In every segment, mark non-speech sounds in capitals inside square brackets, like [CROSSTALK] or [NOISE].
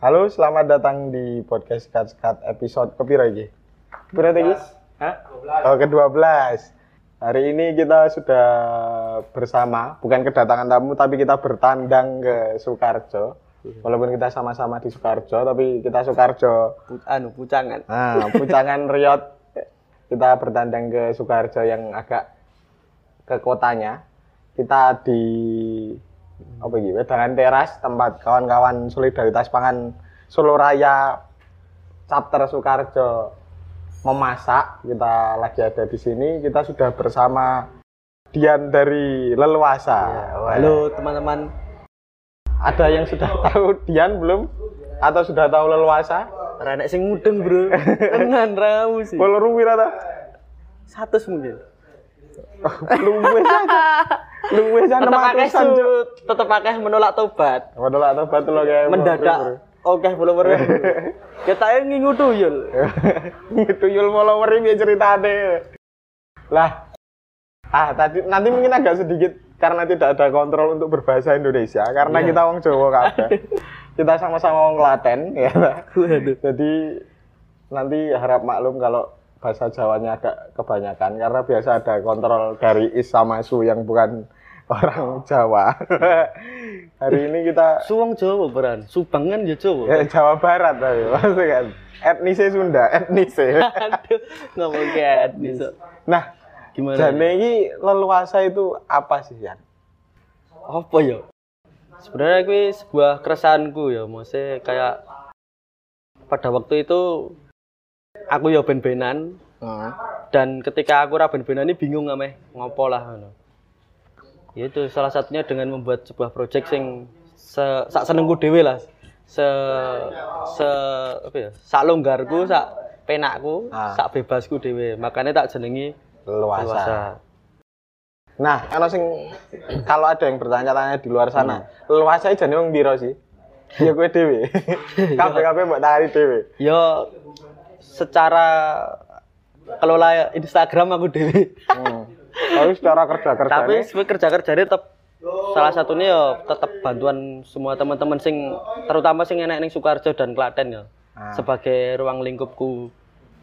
Halo, selamat datang di podcast Skat Skat episode kepira iki? Kepira iki? Hah? Oh, ke-12. Hari ini kita sudah bersama, bukan kedatangan tamu tapi kita bertandang ke Sukarjo. Walaupun kita sama-sama di Sukarjo, tapi kita Sukarjo. Anu pucangan. Nah, pucangan [LAUGHS] Riot kita bertandang ke Sukarjo yang agak ke kotanya. Kita di apa gitu, wedangan teras tempat kawan-kawan solidaritas pangan Solo Raya chapter Sukarjo memasak. Kita lagi ada di sini. Kita sudah bersama Dian dari Leluasa. Halo teman-teman. Ada yang sudah [LAUGHS] tahu Dian belum? Atau sudah tahu Leluasa? Renek sing mudeng, Bro. [LAUGHS] Tenan ramu sih. Kalau atau? Satu mungkin. Luwes aja. Luwes aja Tetep akeh 600-an, Cuk. su, tetep akeh menolak tobat. Lah tobat lo kayak Mendadak. Oke, belum [LAUGHS] bro. Kita ini ngingu tuyul. [LAUGHS] Itu yul follower ini ceritanya. Lah. Ah, tadi nanti mungkin agak sedikit karena tidak ada kontrol untuk berbahasa Indonesia karena Iya. kita wong Jawa kabeh. [LAUGHS] kita sama-sama wong Klaten ya. Waduh. Jadi nanti harap maklum kalau bahasa Jawanya agak kebanyakan karena biasa ada kontrol dari Is sama Su yang bukan [LAUGHS] orang Jawa. [LAUGHS] Hari ini kita Suwong Jawa beran. Subang kan ya Jawa. ya, Jawa Barat tapi [LAUGHS] maksudnya kan etnisnya Sunda, etnisnya. Aduh, ngomong kayak bisa. Nah, Gimana? jane ini leluasa itu apa sih, Yan? Apa ya? Sebenarnya gue sebuah keresahanku ya, maksudnya kayak pada waktu itu aku ya ben-benan Hmm. dan ketika aku ra ben-benan ini bingung ameh ngopo lah ngono. Ya itu salah satunya dengan membuat sebuah project sing se sak senengku dhewe lah. Se se apa ya? Sak longgarku, sak penakku, Ah. sak bebasku dhewe. Makanya tak jenengi Leluasa. dewasa. Nah, kalau sing kalau ada yang bertanya-tanya di luar sana, leluasa jane wong piro sih? Ya gue dhewe. [LAUGHS] Kabeh-kabeh mbok tangani dhewe. Ya secara kelola Instagram aku dewi. Hmm. Tapi secara kerja kerja Tapi sebagai kerja kerjanya tetap salah satunya ya tetap bantuan semua teman-teman sing terutama sing enak ning Sukarjo dan Klaten ya. Ah. Sebagai ruang lingkupku.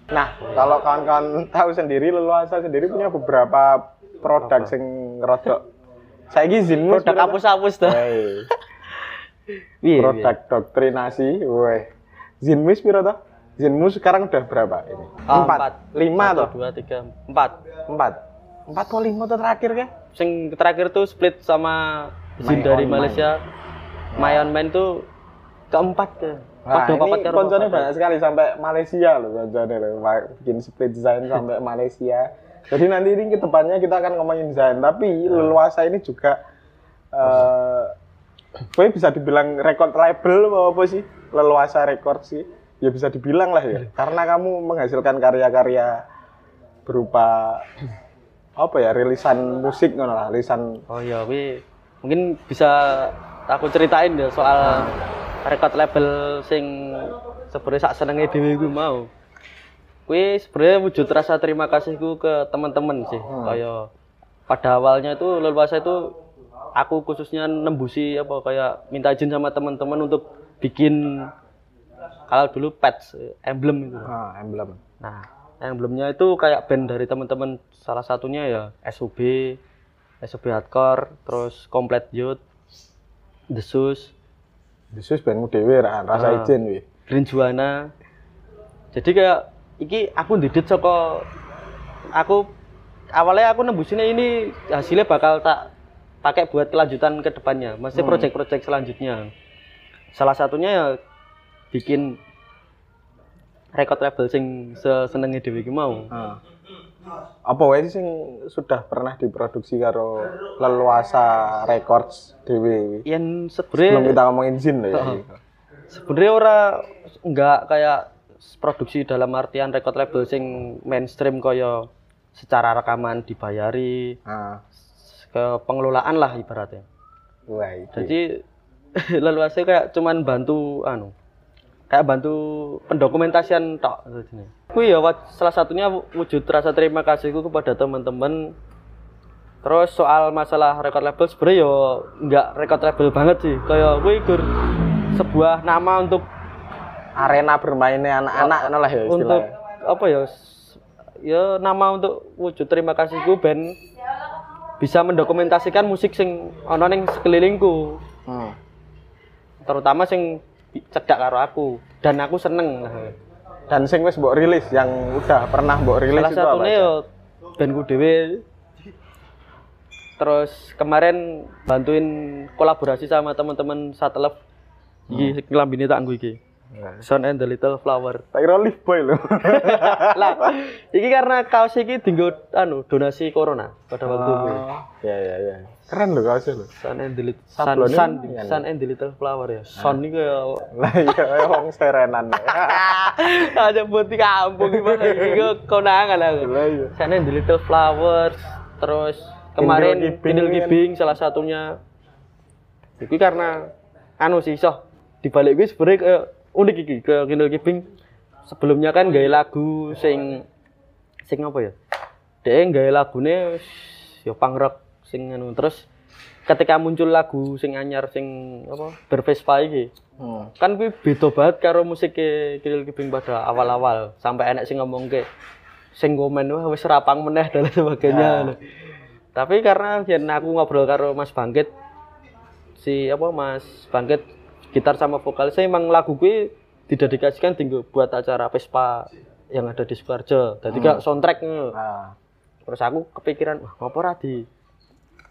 Nah, kalau kawan-kawan tahu sendiri, leluasa sendiri punya beberapa produk sing rodok. Saiki Zinmus Produk hapus-hapus tuh. Wey. Iya, produk doktrinasi, weh. Zinmus piro toh? Zinmus sekarang udah berapa ini? Ah, empat, lima Satu, toh? Dua, tiga, empat. Empat. Empat atau lima tuh terakhir kan? Sing terakhir tuh split sama My dari Malaysia. My on Mine tuh keempat ke. Papat ini konconnya banyak sekali sampai Malaysia loh konconnya loh. Bikin split design sampai Malaysia. Jadi nanti ini ke depannya kita akan ngomongin desain, tapi leluasa ini juga eh gue bisa dibilang record label apa, apa sih? Leluasa record sih. Ya bisa dibilang lah ya. Karena kamu menghasilkan karya-karya berupa apa ya? rilisan musik ngono lah, rilisan Oh iya, wi mungkin bisa aku ceritain ya soal record label sing sebenarnya sak senenge dhewe gue mau. Kuwi sebenarnya wujud rasa terima kasihku ke teman-teman sih. Kayak pada awalnya itu leluasa itu aku khususnya nembusi apa kayak minta izin sama teman-teman untuk bikin kalau dulu patch emblem itu. ah, emblem. Nah, emblemnya itu kayak band dari teman-teman salah satunya ya SUB, SUB Hardcore, terus Komplet Youth, The Sus, Yesus bandmu dhewe ra rasa Ah. izin wi. Green Juana. Jadi kayak iki aku didit saka aku awalnya aku nembusinnya ini hasilnya bakal tak pakai buat kelanjutan ke depannya, masih Hmm. project-project selanjutnya. Salah satunya ya bikin record label sing senengnya dewi ki mau. Ah. Apa wae sih sing sudah pernah diproduksi karo Leluasa Records dhewe iki? Yang Sebelum sebenarnya kita ngomongin Zin loh ya. Heeh. sebenarnya ora enggak kayak produksi dalam artian record label sing mainstream kaya secara rekaman dibayari Ah, ke pengelolaan lah ibaratnya. wah iki. Jadi [LAUGHS] leluasnya kayak cuman bantu anu kayak bantu pendokumentasian tok. Kuwi ya wa- salah satunya wujud rasa terima kasihku kepada teman-teman. Terus soal masalah record label sebenarnya ya enggak record label banget sih. Kayak kuwi gur sebuah nama untuk arena bermainnya anak-anak ngono lah ya untuk apa ya ya nama untuk wujud terima kasihku ben bisa mendokumentasikan musik sing ana ning sekelilingku Hmm. terutama sing cedak karo aku. Dan aku seneng. Dan sing wis mbok rilis yang udah pernah mbok rilis salah itu apa? satunya ya bandku dewe terus kemarin bantuin kolaborasi sama teman-teman Satelef. Iki hmm. nglambine tak nggo iki Son and the Little Flower [LAUGHS] Tak kira lift boy lho. [LAUGHS] lah iki karena kaos iki dinggo anu donasi corona pada waktu itu Ya ya ya. Keren lho kaosnya lho. Sun and the Little Sun, Sun, ini. Sun and the Little Flower ya Son ini kayak Lah iya kayak wong serenan. [LAUGHS] aja buat di kampung gimana iki konangan aku Lah iya. Sun and the Little Flowers terus kemarin Kindle Gibing kan. Salah satunya itu karena anu sih soh di balik gue sebenarnya kayak unik iki ke Kindle Gibing sebelumnya kan gaya lagu sing sing apa ya? Dia gaya lagune ya punk rock sing anu. Terus ketika muncul lagu sing anyar sing apa bervespa iki Hmm. kan gue beda banget karo musik Kindle Gibing pada awal-awal. Sampai enek sing ngomong ke sing komen wah wis rapang meneh dan sebagainya. Tapi karena yen aku ngobrol karo Mas Bangkit si apa Mas Bangkit gitar sama vokal saya emang lagu gue didedikasikan tinggal buat acara Vespa yang ada di Sukoharjo jadi kayak soundtrack ngono. Ah. terus aku kepikiran wah apa ora di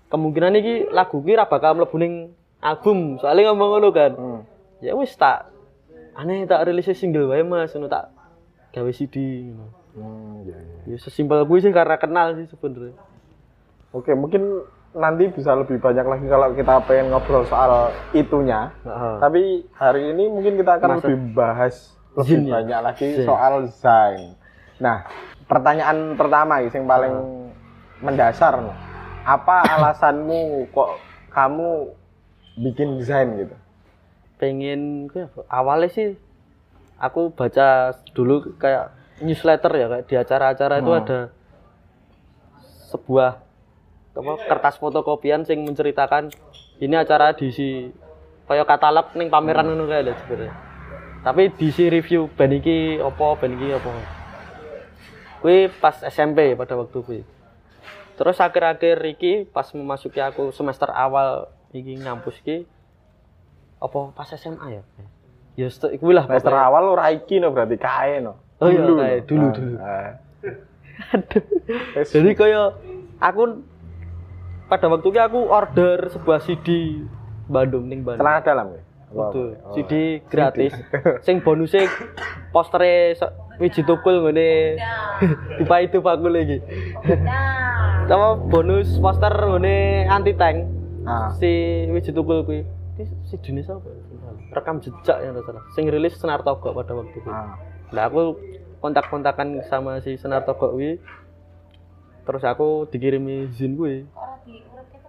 kemungkinan iki lagu gue bakal mlebu ning album soalnya ngomong ngono kan Hmm. ya wis tak aneh tak rilis single wae mas ngono tak gawe CD ngono. Hmm, ya, ya. ya sesimpel gue sih karena kenal sih sebenarnya Oke, mungkin nanti bisa lebih banyak lagi kalau kita pengen ngobrol soal itunya. Heeh. Tapi hari ini mungkin kita akan Masuk. lebih bahas lebih Zin ya? banyak lagi Zin. soal Zain. Nah, pertanyaan pertama yang paling mendasar nih. Apa alasanmu kok kamu bikin desain gitu? pengen awalnya sih aku baca dulu kayak newsletter ya kayak di acara-acara itu Hmm. ada sebuah apa kertas fotokopian sing menceritakan ini acara diisi kayak katalog ning pameran ngono kae lho sebenarnya. Tapi diisi review band iki apa band iki apa. Kuwi pas SMP pada waktu kuwi. Terus akhir-akhir iki pas memasuki aku semester awal iki ngampus iki apa pas SMA ya? Ya kuwi lah Semester pokoknya. awal ora iki no berarti kae no. Oh iya, Dulu, dulu, Ah, dulu. Aduh. Jadi kaya aku pada waktu itu aku order sebuah CD Bandung ning Bandung. celana dalam ya? Betul. Oh. CD gratis. Sing bonusnya postere so- wiji tukul ngene. Tiba itu bakul lagi. Sama bonus poster ngene anti tank Ah. si wiji tukul kuwi. Iki si jenis apa? ya? Rekam jejak yang salah. Sing rilis Senar Togok pada waktu itu. Ah. Lah aku kontak-kontakan sama si Senar Togok kuwi. Terus aku dikirimi izin kuwi.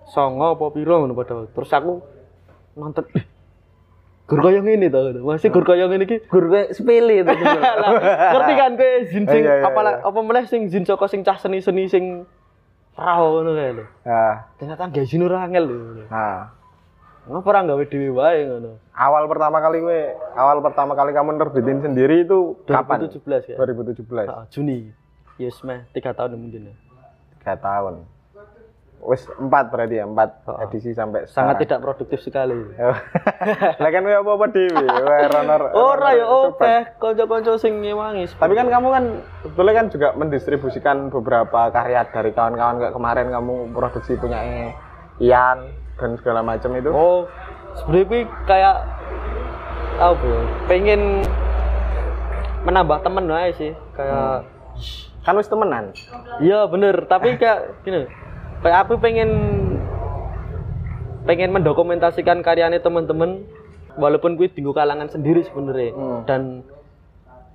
Songo apa piro ngono pada waktu. Terus aku nonton "Ih, Gur kaya ngene to. Masih gur kaya ngene iki. Gur sepele to. [LAUGHS] Lah, ngerti kan kowe izin sing Iya, iya, apa iya. apa meneh sing izin saka sing cah seni-seni sing rawo ngono kae lho. Ah. Ternyata gak izin ora angel lho. Ah. Ngapa ora gawe dhewe wae ngono. Awal pertama kali gue, awal pertama kali kamu nerbitin sendiri itu kapan? 2017 ya. 2017. Heeh, Juni. Yes meh 3 tahun mungkin ya. Tiga tahun. Wis empat berarti ya, empat Oh. edisi sampai Sangat sekarang. tidak produktif sekali. [LAUGHS] Lah kan gue apa-apa dewi, gue runner. Ora ya oke, kanca-kanca sing ngewangi. Tapi kan kamu kan sebetulnya kan juga mendistribusikan beberapa karya dari kawan-kawan kayak kemarin kamu produksi punya Ian dan segala macam itu. Oh, sebenarnya kayak apa ya? Pengen menambah temen aja sih. Kayak Kan wis temenan. iya bener, tapi kayak gini. Kayak aku pengen pengen mendokumentasikan karyanya teman-teman walaupun gue tinggal kalangan sendiri sebenarnya Hmm. dan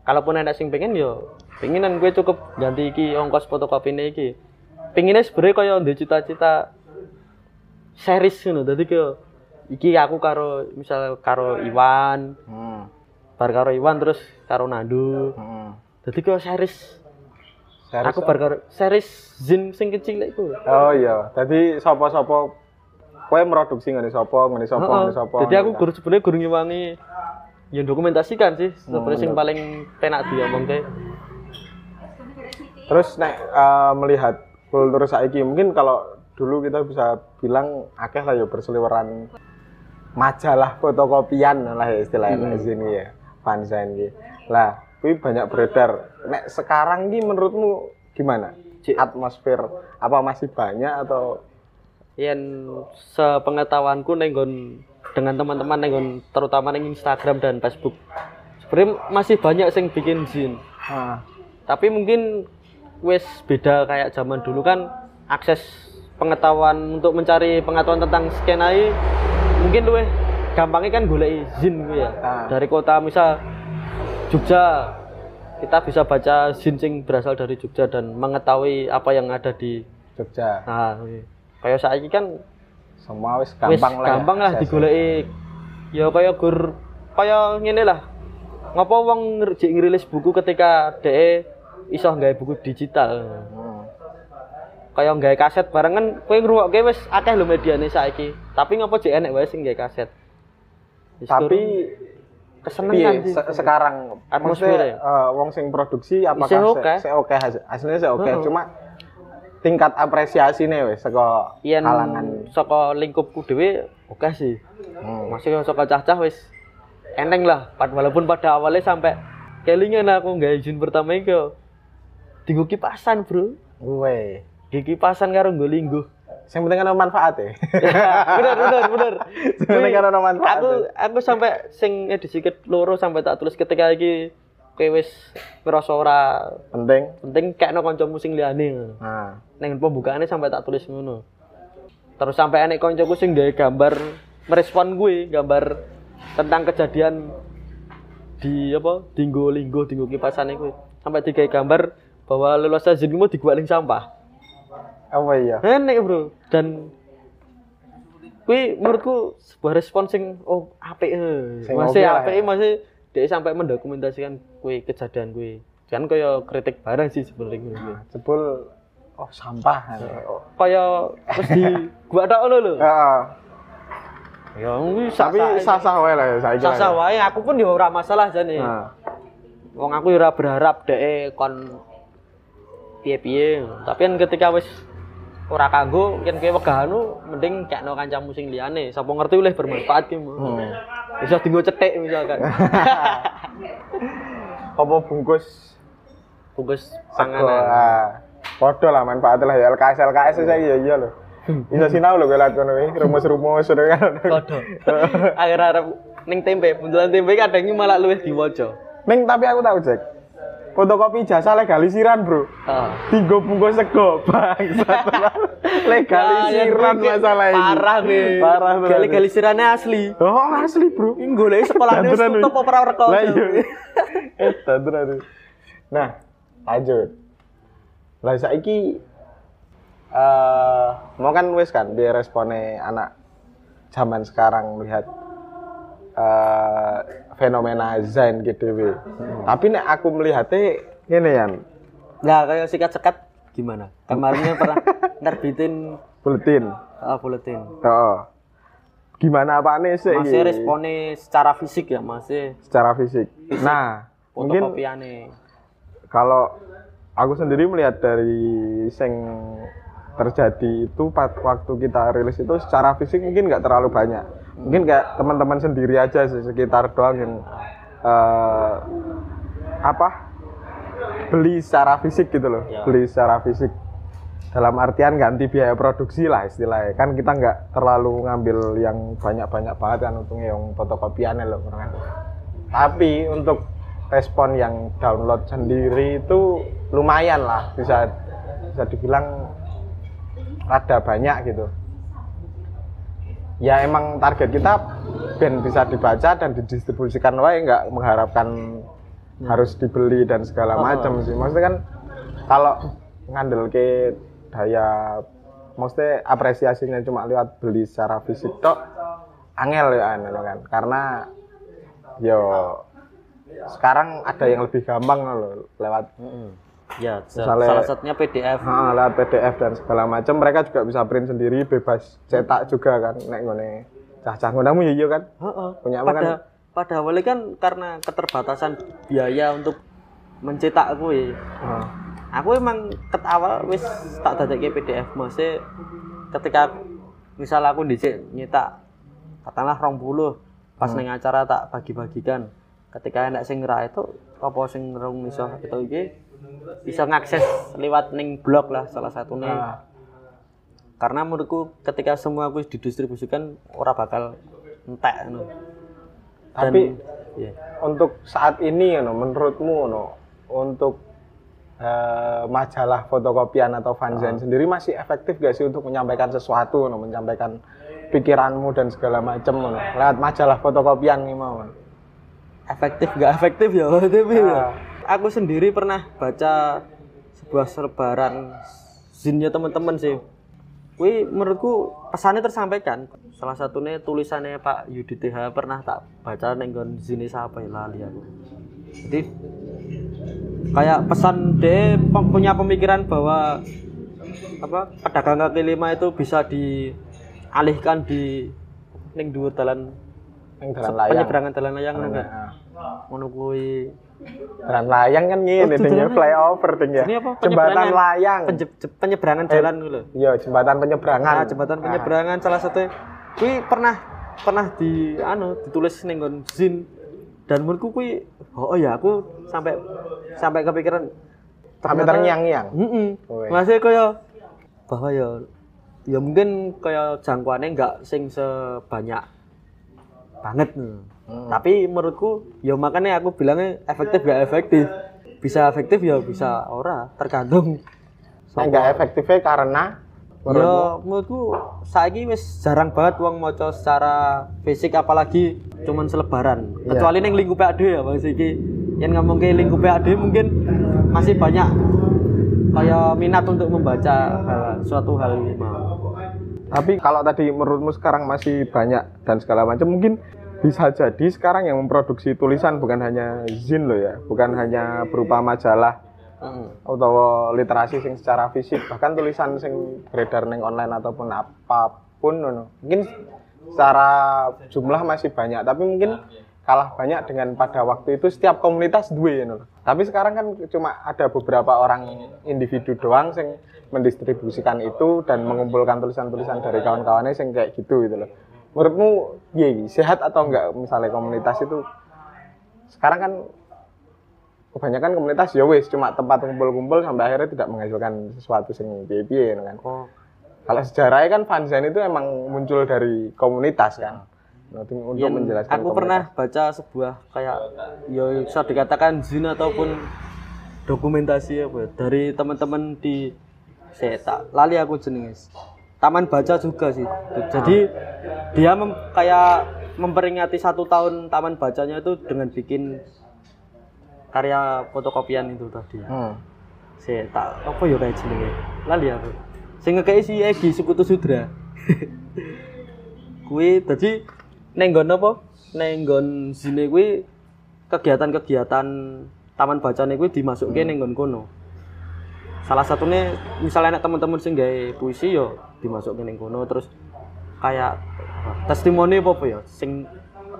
kalaupun ada sing pengen yo pengenan gue cukup ganti iki ongkos fotokopi iki pengennya sebenarnya kaya ndek cita-cita series ngono dadi kaya iki aku karo misal karo Iwan Hmm. bar karo Iwan terus karo Nandu Hmm. kaya series Series- aku bar karo series Zin sing kecil iku Oh iya, jadi sopo-sopo kowe produksi ngene sopo, ngene sopo, Heeh. ngene sopo. Jadi aku guru sebenarnya guru ngewangi ya dokumentasikan sih sebenarnya sing bener. paling penak diomongke Terus nek eh, melihat kultur saiki mungkin kalau dulu kita bisa bilang akeh lah ya berseliweran majalah fotokopian lah ya istilahnya di sini ya fansign gitu. Lah, kuwi banyak beredar. Nek sekarang ki menurutmu gimana? Cik. Atmosfer apa masih banyak atau yen sepengetahuanku nenggon dengan teman-teman nenggon terutama neng Instagram dan Facebook sebenarnya masih banyak sing bikin zin tapi mungkin wes beda kayak zaman dulu kan akses pengetahuan untuk mencari pengetahuan tentang skenai mungkin luwih gampangnya kan golek zin gitu ya dari kota misal Jogja kita bisa baca zin sing berasal dari Jogja dan mengetahui apa yang ada di Jogja? nah iya. kayak saiki kan Semua wis wis gampang lah. ya, gampang lah digoleki ya kaya gur kaya ngene lah ngapa wong ngerjik ngerilis buku ketika DE iso nggawe buku digital Hmm. kaya nggawe kaset bareng kan kowe ngrungokke wis akeh lho mediane saiki tapi ngapa jek enek wae sing nggawe kaset Wis Tapi piye? sih. Se- sekarang Atmosfer eh, wong sing produksi apakah se- oke. se oke hasil- hasilnya se oke cuma tingkat apresiasi nih wes saka yen kalangan. saka lingkupku dhewe oke sih. Hmm. masih saka cah-cah wis eneng lah. Walaupun pada awalnya sampai kelingan aku nggak izin pertama itu tinggu kipasan bro. Gue. kipasan karo nggo linggo Yang penting kan manfaat ya. bener bener bener Yang penting kan ada manfaat. aku ya. aku sampai sing edisi ket loro sampai tak tulis ketika iki kowe wis ngerasa ora Penting. penting kayak no kancamu sing liyane Nah, neng pembukaannya sampai tak tulis ngono terus sampai enek koncoku sing gawe gambar merespon gue gambar tentang kejadian di apa dinggo linggo dinggo kipasan itu sampai digawe gambar bahwa leluasa zin mau digualing sampah apa iya? enek bro dan kui menurutku sebuah respon sing oh apik eh. Masih apik ya. masih dia sampai mendokumentasikan kui kejadian kui kan kaya kritik barang sih sebenarnya Nah, jebul oh sampah. Oh. kaya terus di [LAUGHS] gua tok ngono lho Heeh. ya kuwi Tapi sah-sah wae lah ya saiki. ya. sah wae aku pun ya ora masalah jane Nah, wong aku ya ora berharap dhek kon piye-piye tapi kan ketika wis ora kanggo yen kowe wegah anu mending kekno kancamu sing liyane sapa ngerti oleh bermanfaat ki hmm. bisa dienggo cetik misalkan [LAUGHS] apa bungkus bungkus panganan. Podo lah manfaatnya lah ya LKS LKS saya iya iya loh. Bisa sinau loh gue liat kono kuwi, rumus-rumus kan. Podo. Akhir-akhir ning tempe, bundelan tempe kadang iki malah luwih diwaca. Ning tapi aku tahu cek. Fotokopi jasa legalisiran, Bro. Heeh. Tiga bungkus sego, [LAUGHS] bangsat. legalisiran masalah ini. Parah nih. Parah tenan. Gali-galisirannya asli. Oh, asli, Bro. Ini golek sekolahnya wis Dantenan, tutup ora rekor. Lah iya. [LAUGHS] Eh. Nah, lanjut. Lah saiki eh mau kan wis kan dia responnya anak zaman sekarang melihat eh fenomena Zain GDW. Tapi nek aku melihatnya ngene ya, Nah, kayak sikat-sekat gimana? Kemarinnya pernah [LAUGHS] nerbitin bulletin. uh, bulletin. Heeh. Gimana apa nih sih? Masih responnya secara fisik ya, masih secara fisik. Nah, mungkin kalau aku sendiri melihat dari sing terjadi itu waktu kita rilis itu secara fisik mungkin nggak terlalu banyak mungkin kayak teman-teman sendiri aja sih sekitar doang yang eh, apa? Beli secara fisik gitu loh Ya. beli secara fisik. Dalam artian ganti biaya produksi lah istilahnya. Kan kita nggak terlalu ngambil yang banyak-banyak banget kan untungnya yang fotokopiannya loh kan. Tapi untuk respon yang download sendiri itu lumayan lah bisa bisa dibilang ada banyak gitu ya emang target kita band bisa dibaca dan didistribusikan wae nggak mengharapkan harus dibeli dan segala Oh. macam sih. Maksudnya kan kalau ngandel ke daya maksudnya apresiasinya cuma lewat beli secara fisik tok angel ya anu kan. Karena yo sekarang ada yang lebih gampang loh lewat Ya, Misalnya- salah satunya PDF. Ha, lewat PDF dan segala macam mereka juga bisa print sendiri bebas cetak juga kan nek ngene cah-cah ngonamu ya iya kan Heeh. Punya apa pada kan? pada awalnya kan karena keterbatasan biaya untuk mencetak kue Ah. aku emang ket awal wis tak dadekke PDF masih ketika misal aku dicek nyetak katakanlah rong puluh pas Hmm. neng acara tak bagi-bagikan ketika enak sing ngira itu apa sing rong iso itu iki bisa ngakses lewat ning blog lah salah satunya Ah. karena menurutku ketika semua aku didistribusikan ora bakal entek. Dan- Tapi iya. untuk saat ini no, menurutmu no, untuk eh, majalah fotokopian atau fanzine sendiri masih efektif gak sih untuk menyampaikan sesuatu no, menyampaikan pikiranmu dan segala macam no, lewat majalah fotokopian nih mau no? efektif gak efektif ya [LAUGHS] tapi ya. Aku sendiri pernah baca sebuah selebaran zinnya teman-teman sih Wih, menurutku pesannya tersampaikan. Salah satunya tulisannya Pak Yudi TH pernah tak baca nenggon zini siapa ya lali aku. Jadi kayak pesan pem- punya pemikiran bahwa apa pedagang kaki lima itu bisa dialihkan di ning dhuwur dalan layang. penyeberangan dalan layang ngono. Ngono kuwi. Jalan layang kan Oh, itu tinggal jalan flyover ting ya. Jembatan layang. Penyeberangan jalan gitu loh. iya jembatan penyeberangan. Nah, jembatan Ah. penyeberangan. Salah satu kuwi pernah pernah di anu ditulis ning nggon zin. Dan menurutku kuwi oh, ya aku sampai sampai kepikiran sampai terngiang-ngiang? Heeh. Masih kaya bahwa ya ya mungkin kaya jangkauannya enggak sing sebanyak banget nih. Hmm. Tapi menurutku ya makanya aku bilangnya efektif gak efektif. Bisa efektif ya bisa ora, tergantung. Nah, nggak efektifnya karena menurutmu Ya menurutku saiki wis jarang banget wong maca secara fisik apalagi cuman selebaran. Iya. Kecuali ning lingkup PAD ya Mas iki. Yang ngomong ke lingkup PAD mungkin masih banyak kayak minat untuk membaca hal, suatu hal ini. Tapi kalau tadi menurutmu sekarang masih banyak dan segala macam, mungkin bisa jadi sekarang yang memproduksi tulisan bukan hanya zin loh ya, bukan hanya berupa majalah atau literasi sing secara fisik, bahkan tulisan sing beredar neng online ataupun apa pun, no. mungkin secara jumlah masih banyak, tapi mungkin kalah banyak dengan pada waktu itu setiap komunitas dua ya no. Tapi sekarang kan cuma ada beberapa orang individu doang sing mendistribusikan itu dan mengumpulkan tulisan-tulisan dari kawan-kawannya sing kayak gitu gitu loh. Menurutmu iya, sehat atau enggak misalnya komunitas itu sekarang kan kebanyakan komunitas ya wis cuma tempat kumpul-kumpul sampai akhirnya tidak menghasilkan sesuatu sing piye-piye gitu kan. Oh, Kalau sejarahnya kan fanzine itu emang muncul dari komunitas kan. Nah, Untuk Yen menjelaskan aku komunitas. pernah baca sebuah kayak ya bisa dikatakan zin ataupun dokumentasi apa ya, dari teman-teman di saya tak lali aku jenenge taman baca juga sih. Jadi dia mem- kayak memperingati satu tahun taman bacanya itu dengan bikin karya fotokopian itu tadi. Hmm. saya tak apa ya kayak jenenge? Lali aku. Sing ngekei si Egi Sekutu Sudra. [LAUGHS] Kuwi dadi neng nggon apa? Neng nggon sine kuwi kegiatan-kegiatan taman bacane kuwi dimasukke ning nggon kono salah satunya misalnya anak teman-teman sing gawe puisi yo dimasukin ning kono terus kayak testimoni apa apa ya sing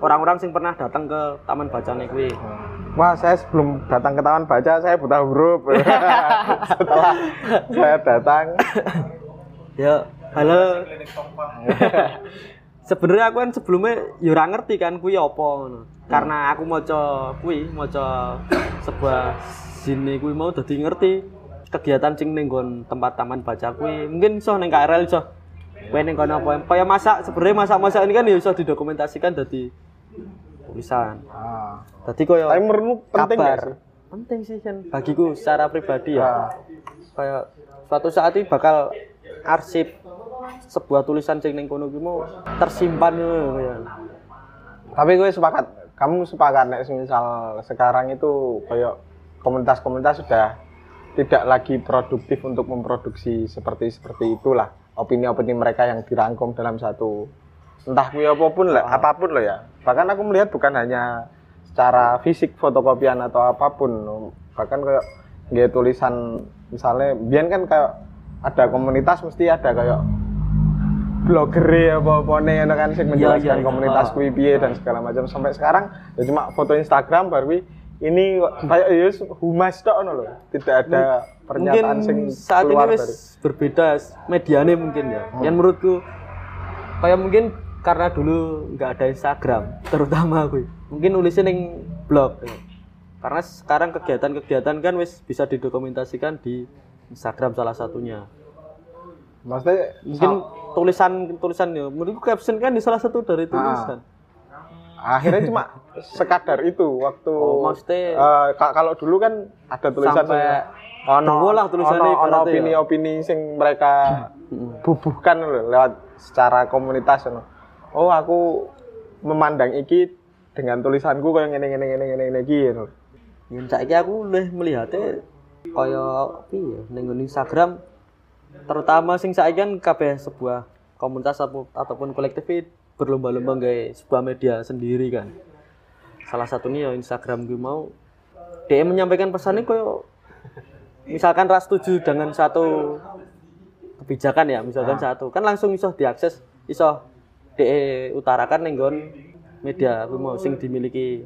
orang-orang sing pernah datang ke taman bacane kuwi. Wah, saya sebelum datang ke taman baca, saya buta huruf. [LAUGHS] Setelah saya datang, ya halo. Sebenarnya aku kan sebelumnya ya ora ngerti kan kuwi apa. Ngono karena aku maca kuwi maca sebuah sini kuwi mau dadi ngerti kegiatan sing ning tempat taman baca kuwi mungkin iso ning KRL iso kowe ning kono apa kaya masak sebenarnya masak-masak ini kan ya iso didokumentasikan dadi tulisan ah. dadi koyo tapi menurutmu penting kabar sih? penting sih kan bagiku secara pribadi ya Ah. kayak suatu saat ini bakal arsip sebuah tulisan sing ning kono mau tersimpan ya. Tapi gue sepakat, kamu sepakat nek misal sekarang itu kayak komunitas-komunitas sudah tidak lagi produktif untuk memproduksi seperti seperti itulah opini-opini mereka yang dirangkum dalam satu entah gue apa pun lah apa pun loh ya bahkan aku melihat bukan hanya secara fisik fotokopian atau apa pun bahkan kayak nggak tulisan misalnya biar kan kayak ada komunitas mesti ada kayak blogger apa apa nih kan sing menjelaskan iya, iya. komunitas Ah. piye dan segala macam sampai sekarang ya cuma foto Instagram baru ini kayak ya humas tok ngono lho. Tidak ada pernyataan sing mungkin saat ini wis berbeda medianya mungkin ya. Yang menurutku kayak mungkin karena dulu nggak ada Instagram terutama aku. Mungkin nulisnya neng blog. Ya. karena sekarang kegiatan-kegiatan kan wis bisa didokumentasikan di Instagram salah satunya. Maksudnya mungkin tulisan tulisan ya. Menurutku caption kan di salah satu dari tulisan akhirnya cuma [LAUGHS] sekadar itu waktu Oh, maksudnya- ka- kalau dulu kan ada tulisan Sampai ono lah tulisannya ono- ono ya. opini-opini sing mereka bubuhkan lho, lewat secara komunitas oh aku memandang iki dengan tulisanku kayak ngene ngene ngene ngene ngene iki ngono. yang saiki aku lebih melihatnya kaya piye ning Instagram terutama sing saiki kan kabeh sebuah komunitas atau- ataupun kolektif itu berlomba-lomba nggawe sebuah media sendiri kan. Salah satunya ya Instagram gue mau dia menyampaikan pesannya kaya misalkan ras setuju dengan satu kebijakan ya misalkan satu kan langsung iso diakses iso de utarakan ning nggon media kuwi mau sing dimiliki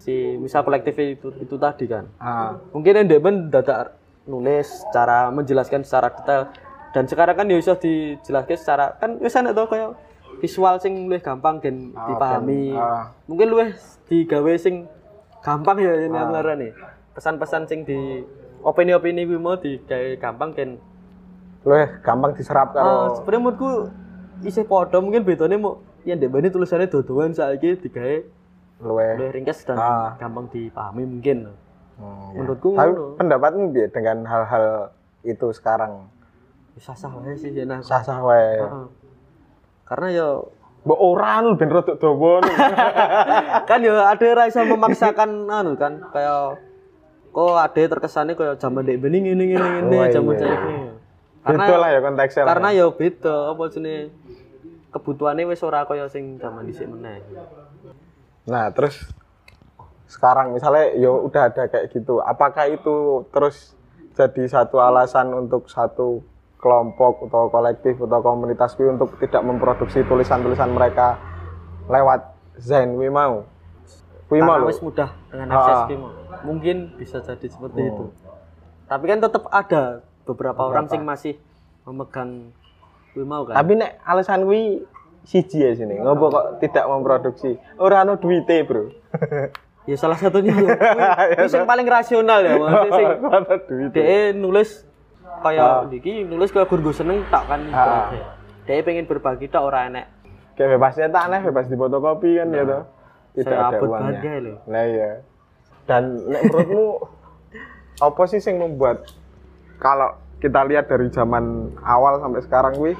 si misal kolektif itu itu tadi kan. Ah. Mungkin yang demen dadak nulis cara menjelaskan secara detail. Dan sekarang kan ya bisa dijelaskan secara kan wis ana to kayak visual sing luwih gampang dan Ah, dipahami ah. mungkin luwih digawe sing gampang ya ini aku ngarani pesan-pesan sing di opini-opini kuwi mau digawe gampang kan luwih gampang diserap Ah, karo sebenarnya menurutku isih padha mungkin bedanya mau yang dek bani tulisannya dodoan saiki digawe luwih luwih ringkes dan Ah. gampang dipahami mungkin Hmm, ya. menurutku tapi ngono. pendapatmu dengan hal-hal itu sekarang bisa sah wae sih ya nah. sah-sah wae. Karena ya Mbok ora nu ben rodok dawa nu. [LAUGHS] kan ya ada yang bisa memaksakan [LAUGHS] anu kan kayak kok ada terkesannya kayak zaman dek bening ini ini ini Oh, iya. saiki. Karena Beda lah ya konteksnya. karena ya. beda apa sini kebutuhannya wis ora kaya sing zaman dhisik meneh. Nah, terus sekarang misalnya ya udah ada kayak gitu, apakah itu terus jadi satu alasan untuk satu kelompok atau kolektif atau komunitas kuwi untuk tidak memproduksi tulisan-tulisan mereka lewat Zain kuwi mau? Kuwi mau wis mudah dengan akses mau. Mungkin bisa jadi seperti Hmm. itu. Tapi kan tetap ada beberapa, orang sing masih memegang kuwi mau kan. Tapi nek alasan kuwi siji ya sini, ngopo kok tidak memproduksi? Ora ono duite, Bro. ya salah satunya ya. [LAUGHS] kuwi sing paling rasional ya maksudnya sing duite. dia nulis kayak iki nulis kayak gur seneng tak kan Ah. dia pengen berbagi tak ora enek Kayak bebas nyetak nih, bebas di fotokopi kan ya toh. Tidak Saya ada abot uangnya. ya. Nah iya. Dan nek menurutmu [LAUGHS] apa sih yang membuat kalau kita lihat dari zaman awal sampai sekarang gue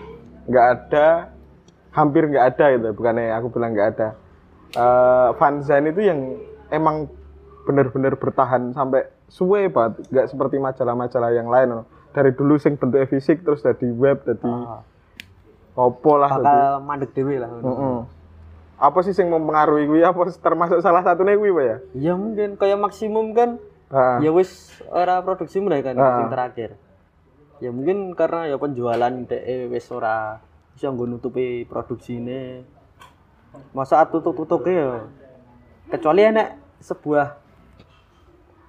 nggak ada hampir nggak ada gitu bukannya aku bilang nggak ada Eh fanzine itu yang emang benar-benar bertahan sampai suwe banget nggak seperti majalah-majalah yang lain loh. Dari dulu sing bentuknya fisik terus jadi web jadi opo lah bakal mandek dewe lah Mm-mm. Apa sih yang mempengaruhi gue? Apa termasuk salah satunya gue, Pak ya? ya mungkin kayak maksimum kan Ah, ya wis ora produksi mulai kan Ah. sing terakhir ya mungkin karena ya penjualan DE wis ora bisa nggo nutupi produksi ini masa tutup-tutup ya kecuali enek sebuah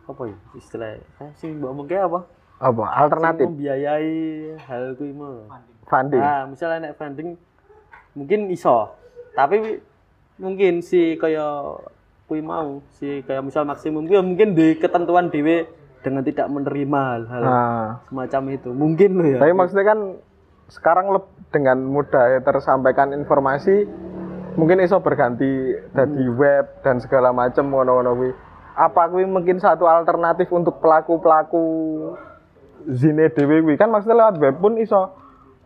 apa ya istilahnya eh, sing mbok omongke apa apa? Alternatif membiayai hal kuwi mau funding. Nah, misalnya nek funding mungkin iso. Tapi mungkin si kaya kuwi mau, si kayak misal maksimum kuwi mungkin di ketentuan dhewe dengan tidak menerima hal-hal Nah, semacam itu. Mungkin loh ya. tapi maksudnya kan sekarang dengan mudah ya tersampaikan informasi mungkin iso berganti dari web dan segala macam ngono-ngono kuwi. Apa kuwi mungkin satu alternatif untuk pelaku-pelaku zine dhewe kuwi kan maksudnya lewat web pun iso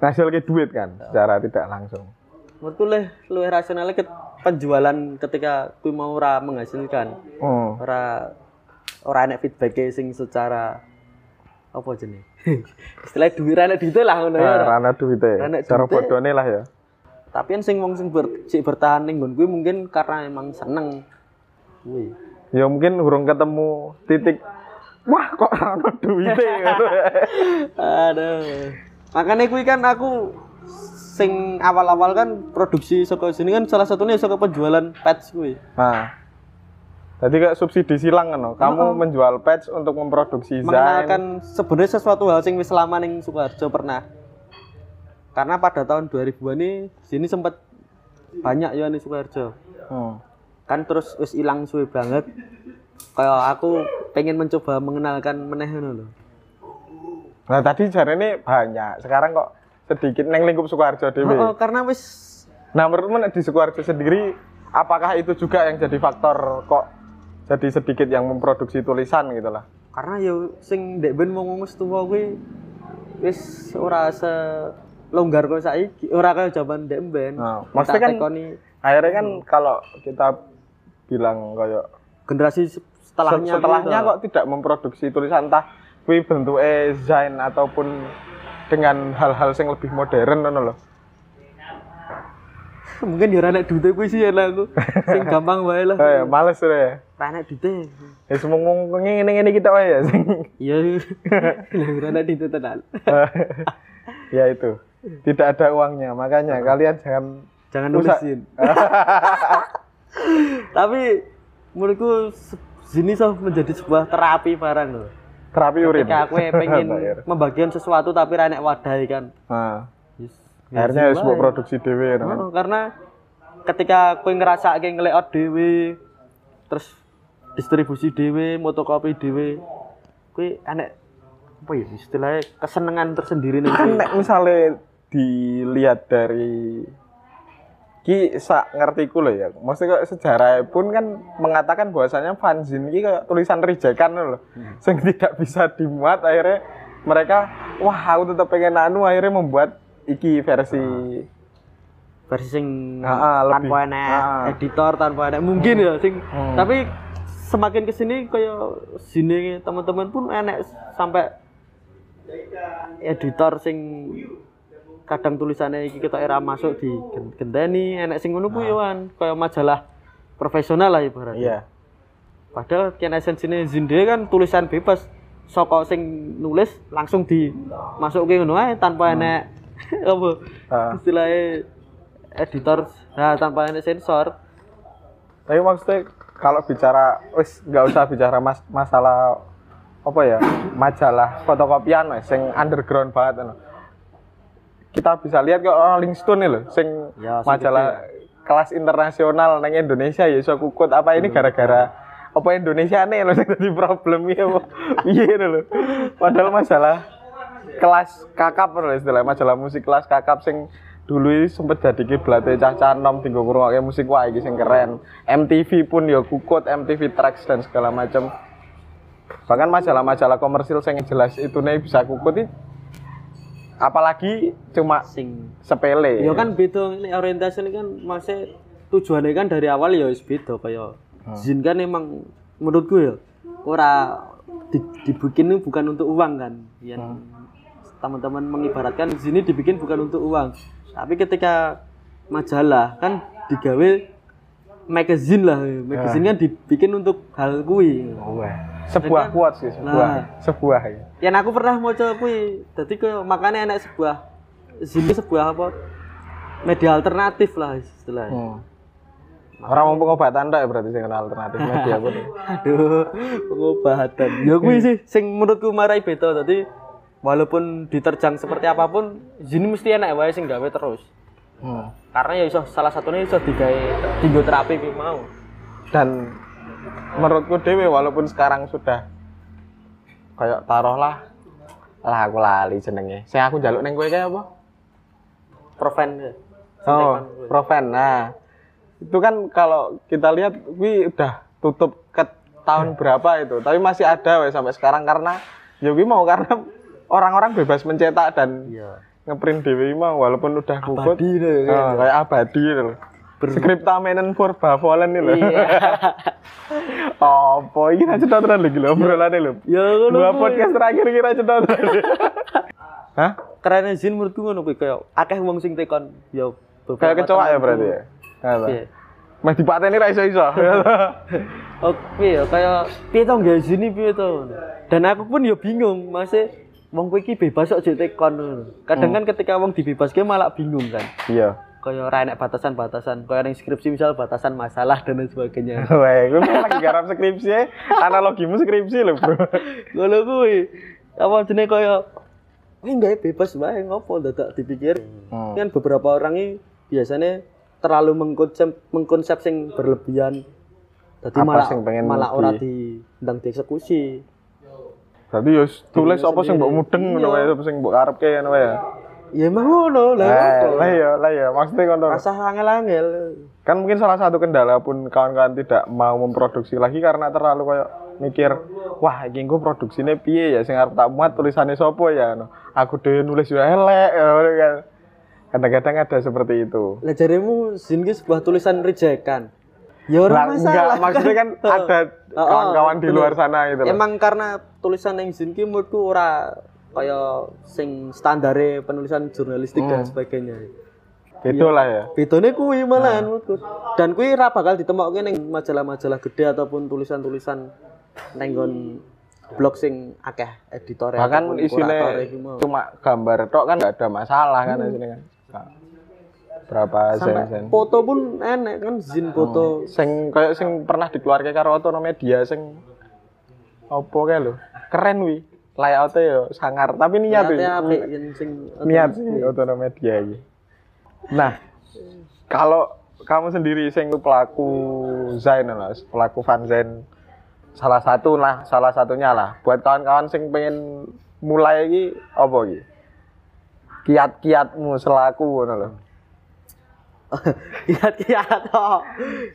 ngasilke duit kan secara tidak langsung. Menurutku leh luwih rasionalnya ke penjualan ketika kuwi mau ora menghasilkan. Hmm. Ora ora enek feedback sing secara apa jenenge? [LAUGHS] Istilah duit ra enek duit lah ngono ya. Rana. Rana Cara bodone lah ya. Tapi kan sing wong sing ber, sik bertahan ning nggon kuwi mungkin karena emang seneng. Kuwi. ya mungkin urung ketemu titik wah kok ono duite Aduh. Makanya kuwi kan aku sing awal-awal kan produksi saka sini kan salah satunya saka penjualan patch kuwi. Nah. Jadi kayak subsidi silang kan, no? kamu menjual patch untuk memproduksi zain. Mengenalkan sebenarnya sesuatu hal sing wis lama ning Sukoharjo pernah. Karena pada tahun 2000-an ini sini sempat banyak ya ning Sukoharjo. Hmm. Kan terus wis ilang suwe banget. Kayak aku pengen mencoba mengenalkan meneh ngono lho. Nah tadi jari ini banyak, sekarang kok sedikit neng lingkup Sukoharjo dhewe. Oh, karena wis Nah menurutmu di Sukoharjo sendiri, apakah itu juga yang jadi faktor kok jadi sedikit yang memproduksi tulisan gitu lah? karena ya sing ndek ben wong wis tuwa kuwi wis ora se longgar kok saiki, ora kaya jaman ndek ben. Nah, maksudnya kan- tekoni Akhirnya kan kalau kita bilang kayak generasi setelahnya setelahnya gitu. kok tidak memproduksi tulisan entah kuwi bentuknya zain ataupun dengan hal-hal yang lebih modern ngono loh. [LAUGHS] mungkin ya ora nek dute kuwi sih ya lah aku. Sing gampang wae lah. Ya, [LAUGHS] males ya. Ora nek dute. Ya semua ngomong ngene-ngene kita wae ya sing. [LAUGHS] Iya. Lah ora nek dute tenan. ya itu. Tidak ada uangnya, makanya kalian jangan Jangan nulisin. Tapi menurutku sini so menjadi sebuah terapi barang loh. terapi urin. Ketika aku pengen [LAUGHS] Bayar. membagian sesuatu tapi ra nek wadai kan. Nah, Yes. akhirnya harus buat produksi dewe kan. Oh, karena ketika kowe ngerasa kayak ngelayout dhewe terus distribusi dhewe, motokopi dhewe, kowe enek apa ya istilahnya kesenangan tersendiri nih. Kan misalnya dilihat dari ki sak ngertiku loh ya. Maksudnya kok sejarah pun kan mengatakan bahwasanya fanzine ki kayak tulisan rejekan loh. Sing tidak bisa dimuat akhirnya mereka wah aku tetap pengen anu akhirnya membuat iki versi versi sing Ah, ah, tanpa enek Ah. editor tanpa enek mungkin ya sing Hmm. tapi semakin ke sini kayak sini teman-teman pun enek sampai editor sing kadang tulisannya iki kita era masuk di gen- genteni enek sing ngono kuwi wan. Kayak majalah profesional lah ibaratnya. Iya. padahal kian esensine Zinde kan tulisan bebas. Soko sing nulis langsung dimasukin ngono ae tanpa enek [LAUGHS] apa Ah. istilahnya editor. Nah tanpa enek sensor. Tapi maksudnya kalau bicara wis nggak usah bicara mas, masalah apa ya majalah fotokopian wes sing underground banget anu. Kita bisa lihat kok Rolling Stone loh sing Ya, sing majalah kelas internasional nang Indonesia ya iso kukut. Apa ini gara-gara apa Indonesia nih loh [LAUGHS] sing jadi problem ya apa? Iya loh padahal masalah kelas kakap loh istilah majalah musik kelas kakap sing dulu ini sempet jadi kiblatnya cah-cah nom tinggal kurang musik wah iki sing keren. MTV pun ya kukut MTV Tracks dan segala macam bahkan majalah-majalah komersil yang jelas itu nih bisa kukut apalagi cuma sing. sepele. Ya kan beda ini orientasi ini kan masih tujuannya kan dari awal ya wis beda kayak zin kan emang menurutku ya ora di- dibikin itu bukan untuk uang kan. Yang teman-teman mengibaratkan sini dibikin bukan untuk uang. Tapi ketika majalah kan digawe magazine lah magazine kan dibikin untuk hal kui sebuah quotes sih sebuah Nah. sebuah ya. yang aku pernah mau coba kui jadi ke makanya enak sebuah sini sebuah apa media alternatif lah istilahnya Hmm. Orang mau pengobatan tak ya berarti sing kenal alternatif [LAUGHS] media pun. aduh pengobatan ya kui sih sing menurutku marai beda tadi walaupun diterjang seperti apa pun sini mesti enak wae sing gawe terus Hmm. karena ya iso salah satunya iso digawe tinggo terapi mau Dan menurutku dewe walaupun sekarang sudah kayak taruhlah lah aku lali jenenge. Sing aku njaluk neng kowe kayak apa? proven ya. Oh, Proven. Nah, itu kan kalau kita lihat wi udah tutup ke tahun [LAUGHS] berapa itu, tapi masih ada weh sampai sekarang karena ya wi mau karena orang-orang bebas mencetak dan iya ngeprint dewe mau walaupun udah kukut. Abadi deh, Oh, kayak abadi gitu loh. Skripta menen for bavolen nih loh. Iya. [LAUGHS] Apa ini aja tenan lagi loh obrolannya loh. ya ngono Dua podcast terakhir kira tenan. [LAUGHS] Hah? keren zin menurutku ngono kuwi kayak akeh wong sing tekon ya Kayak kecoa ya berarti ya? Iya. Mas dipateni ra iso-iso. [LAUGHS] Oh, piye ya kayak piye to nggak sini piye to. Dan aku pun ya bingung, masih wong kuwi iki bebas kok jek tekon. Kadang kan ketika wong dibebaske malah bingung kan. Iya. Kaya ora enek batasan-batasan, kaya ning skripsi misal batasan masalah dan lain sebagainya. [LAUGHS] Wah, gue lagi garap skripsi ya. Analogimu skripsi loh, Bro. [LAUGHS] Ngono kuwi. Apa jenenge kaya Wih, nggak bebas wae ngopo dadak dipikir. Hmm. Kan beberapa orang ini biasanya terlalu mengkonsep mengkonsep sing berlebihan. Jadi Apa malah sing pengen malah di- ora di ndang dieksekusi. Berarti ya tulis apa sing mbok mudeng ngono Iya. wae, apa sing mbok karepke ngono wae. Ya emang ngono lah. Lah, ngopo. lah ya, lah ya, maksudnya ngono. Rasa angel-angel. Kan mungkin salah satu kendala pun kawan-kawan tidak mau memproduksi lagi karena terlalu kayak mikir, wah iki engko produksine piye ya sing arep tak muat tulisannya sopo ya. No. Aku dhewe nulis yo elek ngono kan. Kadang-kadang ada seperti itu. Lah jaremu Zin sebuah tulisan rejekan. Ya ora enggak, masalah. maksudnya kan [LAUGHS] ada Oh, kawan-kawan di luar sana gitu loh. Emang karena tulisan yang Zin ki menurutku ora kaya sing standare penulisan jurnalistik dan sebagainya. Itulah ya. Bedone kuwi malahan menurutku. Dan kuwi ora bakal ditemokke ning majalah-majalah gede ataupun tulisan-tulisan ning nggon blog sing akeh editore Bahkan mau. cuma gambar tok kan nggak ada masalah kan isinya kan. Nah, Berapa Sampai sen-sen. foto pun enek kan zin foto. Sing kayak sing pernah dikeluarkan karo Otonomedia sing opo kae lho. Keren wi. Layoutnya yo sangar, tapi niat sing Niat sih Otonomedia iki. Nah, kalau kamu sendiri sing pelaku Zain lah, pelaku fanzine salah satu lah, salah satunya lah. Buat kawan-kawan sing pengen mulai iki apa iki? Kiat-kiatmu selaku ngono lho. [LAUGHS] kiat-kiat toh.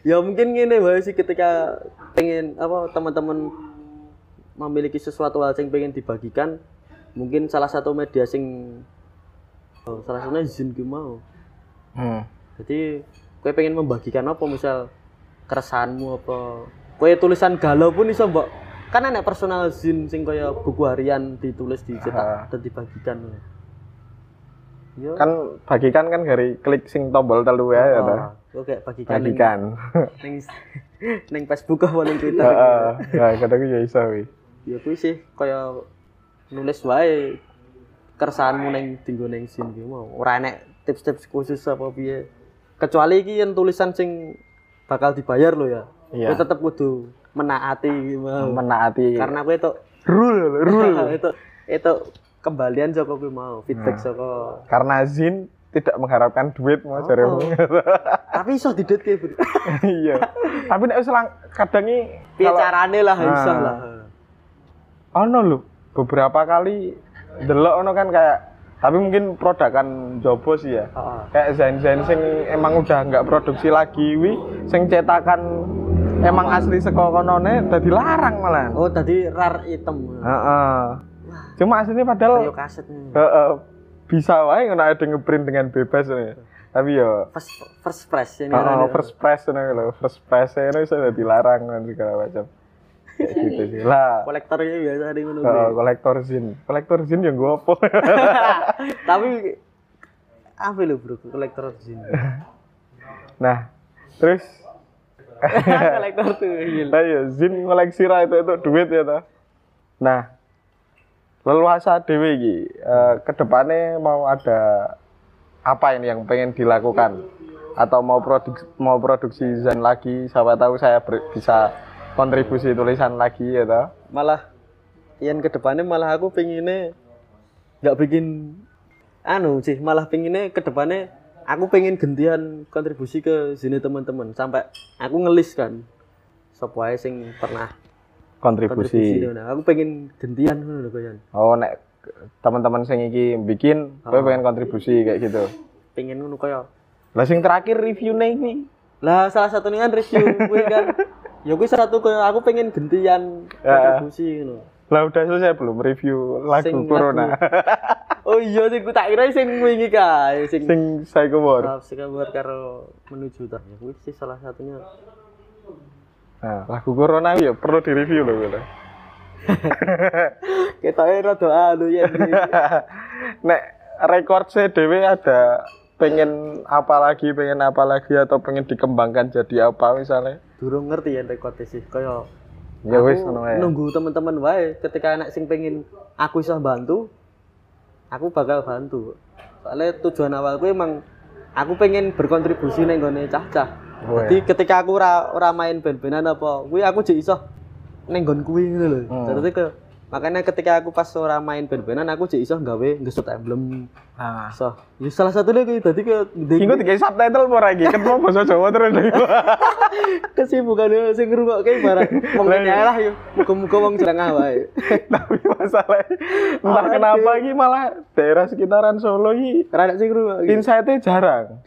Ya mungkin ngene wae sih ketika pengen apa teman-teman memiliki sesuatu hal yang pengen dibagikan, mungkin salah satu media sing oh, salah satunya izin ki mau. Hmm. Jadi kowe pengen membagikan apa misal keresahanmu apa kowe tulisan galau pun iso mbok kan enek personal zin sing kaya buku harian ditulis dicetak dan dibagikan. Yo. Kan bagikan kan dari klik sing tombol telu ya ya. Oh, oke bagikan Bagikan. ning [LAUGHS] ning Facebook apa ning Twitter. Heeh. Nah, kadang ya iso. Ya kuwi sih kaya nulis wae keresahanmu ning dinggo ning sin ki mau. Ora enek tips-tips khusus apa piye. Kecuali iki yang tulisan sing bakal dibayar lo ya. Iya. Kowe tetep kudu menaati iki mau. Menaati Karena kowe itu rule, rule. [LAUGHS] itu itu kembalian saka kowe mau, Hmm. feedback saka Karena Zin tidak mengharapkan duit mau jaremu. [LAUGHS] tapi iso didetke, Bro. Iya. Tapi nek wis lang- kadang iki Piye kalau- carane lah iso Nah. lah. Ono lho beberapa kali delok ono kan kayak tapi mungkin produkan Jobo sih ya. Kayak zain-zain sing emang udah nggak produksi lagi wi sing cetakan emang asli saka konone dadi larang malah. Oh, tadi rar item. Heeh. Cuma aslinya padahal kaset. heeh, bisa wae ngono ada ngeprint dengan bebas nih. Tapi yo First first press ini. Oh, first press ngono lho, first press ini bisa dilarang dan segala macam. Gitu sih. Lah, kolektornya biasa ada ngono. Oh, kolektor zin. Kolektor zin yang gue apa? [LAUGHS] Tapi apa lo bro kolektor sini? [LAUGHS] nah, terus [LAUGHS] kolektor tuh. nah ya zin koleksi ra itu itu duit ya toh. Nah, leluasa dewe iki eh, ke depannya mau ada apa ini yang pengen dilakukan atau mau produksi mau produksi zin lagi siapa tahu saya ber- bisa kontribusi tulisan lagi ya toh. Malah yang ke depannya malah aku pengennya nggak bikin anu sih malah pengennya ke depannya aku pengen gantian kontribusi ke sini teman-teman sampai aku ngelis kan sop wae sing pernah kontribusi kontribusi. nah, aku pengen gantian ngono lho Oh, nek teman-teman sing iki bikin, kowe pengen kontribusi kayak gitu. pengen ngono kaya Lah sing terakhir review iki. lah salah satunya kan review gue kan [LAUGHS] ya gue satu kaya aku pengen gantian Ya. kontribusi ngono Lah udah selesai belum review lagu Sing Corona? oh iya sing ku tak kira sing wingi kae sing sing Psycho War. Maaf sih kabar karo menuju tak. Ya, sih salah satunya. Nah, lagu Corona ya perlu direview loh [LAUGHS] gitu. Ketoke rada anu ya. [LAUGHS] nek record saya dewe ada pengen apa lagi, pengen apa lagi atau pengen dikembangkan jadi apa misalnya? Durung ngerti ya rekod sih. Kaya Ya wis nunggu teman-teman wae ketika anak sing pengen aku iso bantu, aku bakal bantu. Soalnya tujuan awalku emang aku pengen berkontribusi neng gone cah-cah. Weh. Jadi ketika aku ora ora main band-bandan apa, kuwi aku jek iso neng nggon kuwi ngono lho. Hmm. Makanya ketika aku pas ora main band-bandan aku jek iso gawe ngesut emblem. Nah. So, ya salah satunya kuwi dadi ke Iku dikai subtitle ora iki? Ketemu bahasa Jawa terus. [LAUGHS] kesibukan sing ngrungokke barang wong Lah, ngene iya. yo. Muga-muga wong jarang wae. [LAUGHS] Tapi masalah entah Awake kenapa iki malah daerah sekitaran Solo iki Ora ada sing ngrungokke. insight-nya jarang.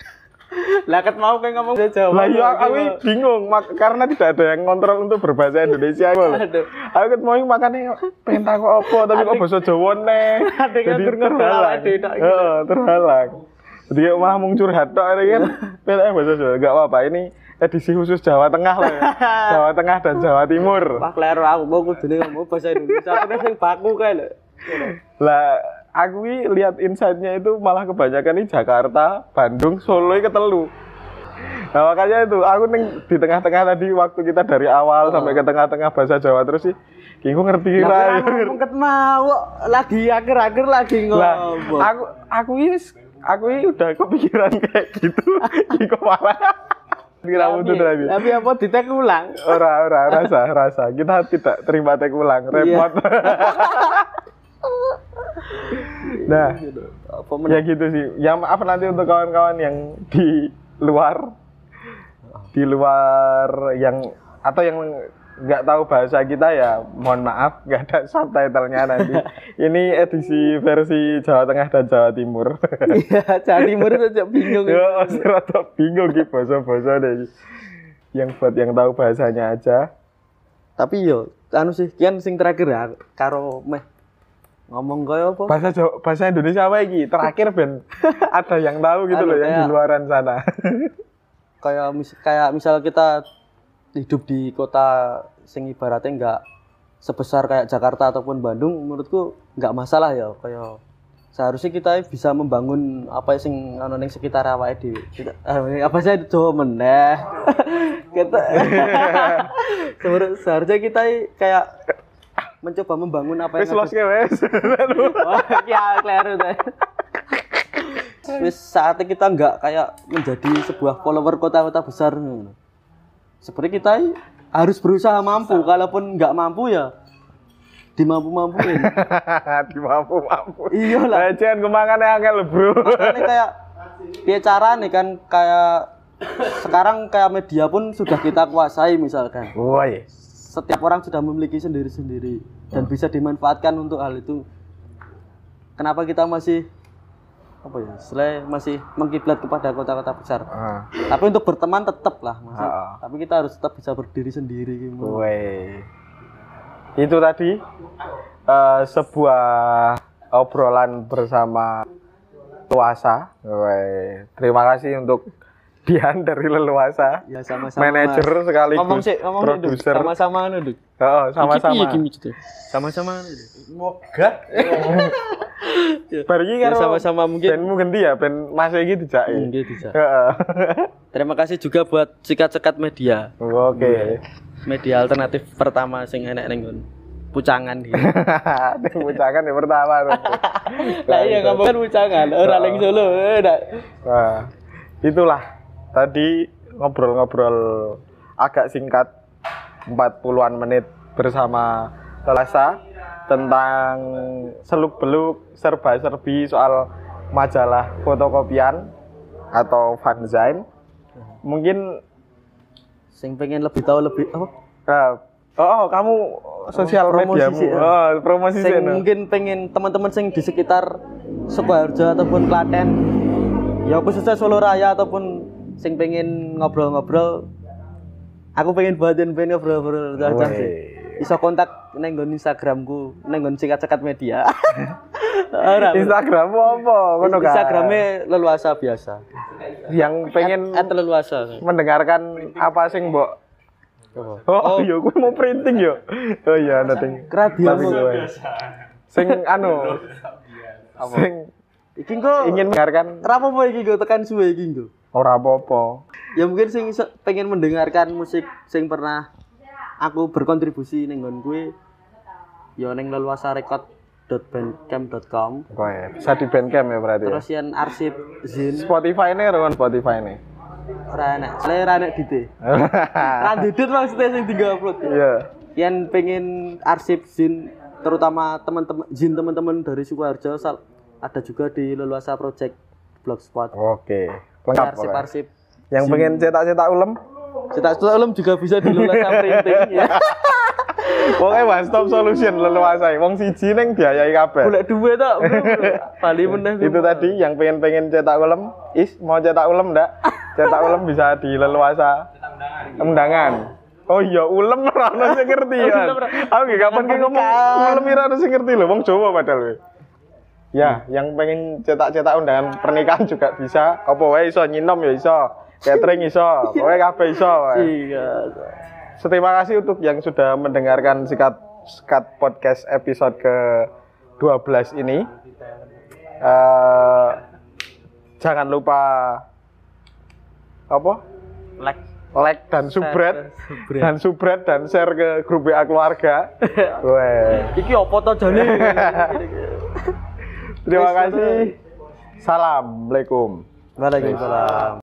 Lah ket mau kayak ngomong Jawa. Lah iya aku bingung mak- karena tidak ada yang kontrol untuk berbahasa Indonesia aku. Aduh. Aku ket mau makanya pengen takut apa tapi kok bahasa Jawa yang Jadi terhalang. Heeh, terhalang. Jadi kayak malah mau curhat tok ini kan. [LAUGHS] Pengen bahasa Jawa enggak apa-apa ini edisi khusus Jawa Tengah lah ya. [LAUGHS] Jawa Tengah dan Jawa Timur. Wah, kleru aku mau kudune ngomong bahasa Indonesia. Aku sing baku kae lho. Lah aku lihat insight-nya itu malah kebanyakan di Jakarta, Bandung, Solo ketelu. Nah makanya itu aku neng di tengah-tengah tadi waktu kita dari awal sampai ke tengah-tengah bahasa Jawa terus sih, kingku ngerti ngomong ket mau lagi akhir-akhir lagi ngomong. aku aku ini aku ini udah kepikiran kayak gitu, [LAUGHS] malah kira Tapi- lagi. Tapi apa ditek ulang? Ora ora rasa rasa kita tidak terima tek ulang repot. [LAUGHS] nah Apa ya gitu sih. Ya maaf nanti untuk kawan-kawan yang di luar. Di luar yang atau yang nggak tahu bahasa kita ya mohon maaf nggak ada subtitlenya nanti. [LAUGHS] Ini edisi versi Jawa Tengah dan Jawa Timur. Iya, Jawa Timur saja bingung. ya rada bingung gitu bahasa-bahasa deh yang buat yang tahu bahasanya aja. Tapi yo anu sih kian sing terakhir ya karo meh ngomong kaya apa? bahasa Jawa, bahasa Indonesia apa iki terakhir ben [LAUGHS] ada yang tahu gitu Anu, loh yang di kayak- luaran sana [LAUGHS] kayak mis kayak misal kita hidup di kota sing ibaratnya enggak sebesar kayak Jakarta ataupun Bandung menurutku enggak masalah ya kayak seharusnya kita bisa membangun apa sing ana ning sekitar awake dhewe. Eh, apa saya Jawa meneh. [LAUGHS] kita seharusnya kita kayak mencoba membangun apa yang los wes [LAUGHS] Wah, ya kleru teh. Wis saatnya kita nggak kayak menjadi sebuah follower kota-kota besar. Seperti kita harus berusaha mampu, kalaupun nggak mampu ya dimampu-mampuin. di mampu mampu iya lah. jangan kemangan yang angel bro Ini kayak dia cara nih kan kayak sekarang kayak media pun sudah kita kuasai misalkan. woi Setiap orang sudah memiliki sendiri-sendiri dan bisa dimanfaatkan untuk hal itu. Kenapa kita masih apa ya? Selain masih mengkiblat kepada kota-kota besar. ah. Tapi untuk berteman tetap lah, Mas. Ah. Tapi kita harus tetap bisa berdiri sendiri gitu. itu tadi eh, sebuah obrolan bersama Luasa woi terima kasih untuk Dian dari Leluasa Ya sama-sama. manajer Mas. sekaligus ngomong sih, ngomong produser Sama-sama anu, Duk. oh, sama-sama gitu. Sama-sama anu, Duk. moga Bar iki Ya, karo sama-sama mungkin. bandmu ganti ya, band Mas iki dijake. Mungkin bisa. Heeh. Terima kasih juga buat sikat-sikat media. Oke. Media alternatif pertama sing enek ning. Pucangan dia. [LAUGHS] Ning bucangan yang pertama. [LAUGHS] Lah iya ngomong kan pucangan, ora ning Solo. eh, ndak. Nah, itulah tadi ngobrol-ngobrol agak singkat 40-an menit bersama Lasa tentang seluk-beluk serba-serbi soal majalah fotokopian atau fanzine. Mungkin Sing pengen lebih tahu lebih apa? eh, oh, kamu sosial mediamu. sih, ya. Oh, promosi Sing sih. no. mungkin pengen teman-teman sing di sekitar Sukoharjo ataupun Klaten ya khususnya Solo Raya ataupun sing pengen ngobrol-ngobrol aku pengen buatin pengen ngobrol-ngobrol sih bisa kontak neng Instagramku neng nggon sikat-sikat media [LAUGHS] Ora. Instagrammu apa? Ngono kan? Instagramnya leluasa biasa yang pengen at leluasa mendengarkan apa sing mbok Oh, iya, gue mau printing yo. Oh iya. Kerabian Tapi kok. gue. Sing anu. Sing iki kok ingin mendengarkan Kenapa iki gue tekan suwe iki gue ora apa-apa. ya mungkin sing pengen mendengarkan musik sing pernah aku berkontribusi ning nggon kuwi ya ning leluasa record www.bandcamp.com Oke, bisa di Bandcamp ya berarti. ya? terus yang arsip zin Spotify ini ruang Spotify ini. ora enak soalnya ora enak dite [LAUGHS] didit maksudnya sing tiga upload Iya. yang pengen arsip zin terutama teman-teman zin teman-teman dari Sukoharjo ada juga di Leluasa Project Blogspot Oke. Lengkap. arsip arsip Yang pengen cetak-cetak ulem, cetak cetak ulum juga bisa di Leluasa [LAUGHS] Printing ya pokoknya one stop solution leluasai. Wong siji neng biayai kabeh. boleh dua tak Bali meneh Itu tadi yang pengen-pengen cetak ulem, is mau cetak ulem ndak? Cetak ulem bisa di leluasa undangan. Oh iya, ulem ora ono sing ngerti [LAUGHS] ya. Ulem Aku nggih kapan ki ngomong ulem ora ono sing ngerti lho, wong Jawa padahal Ya, yang pengen cetak-cetak undangan pernikahan juga bisa. Apa wae iso nyinom ya iso. Catering iso, [LAUGHS] pokoknya kabeh iso. wae. iya Terima kasih untuk yang sudah mendengarkan sikat sikat podcast episode ke 12 ini. Eh, jangan lupa apa? like Like dan subscribe subscribe. dan subscribe dan share ke grup WA keluarga. [LAUGHS] Weh. iki apa to jane [LAUGHS] Terima kasih. Assalamualaikum. Waalaikumsalam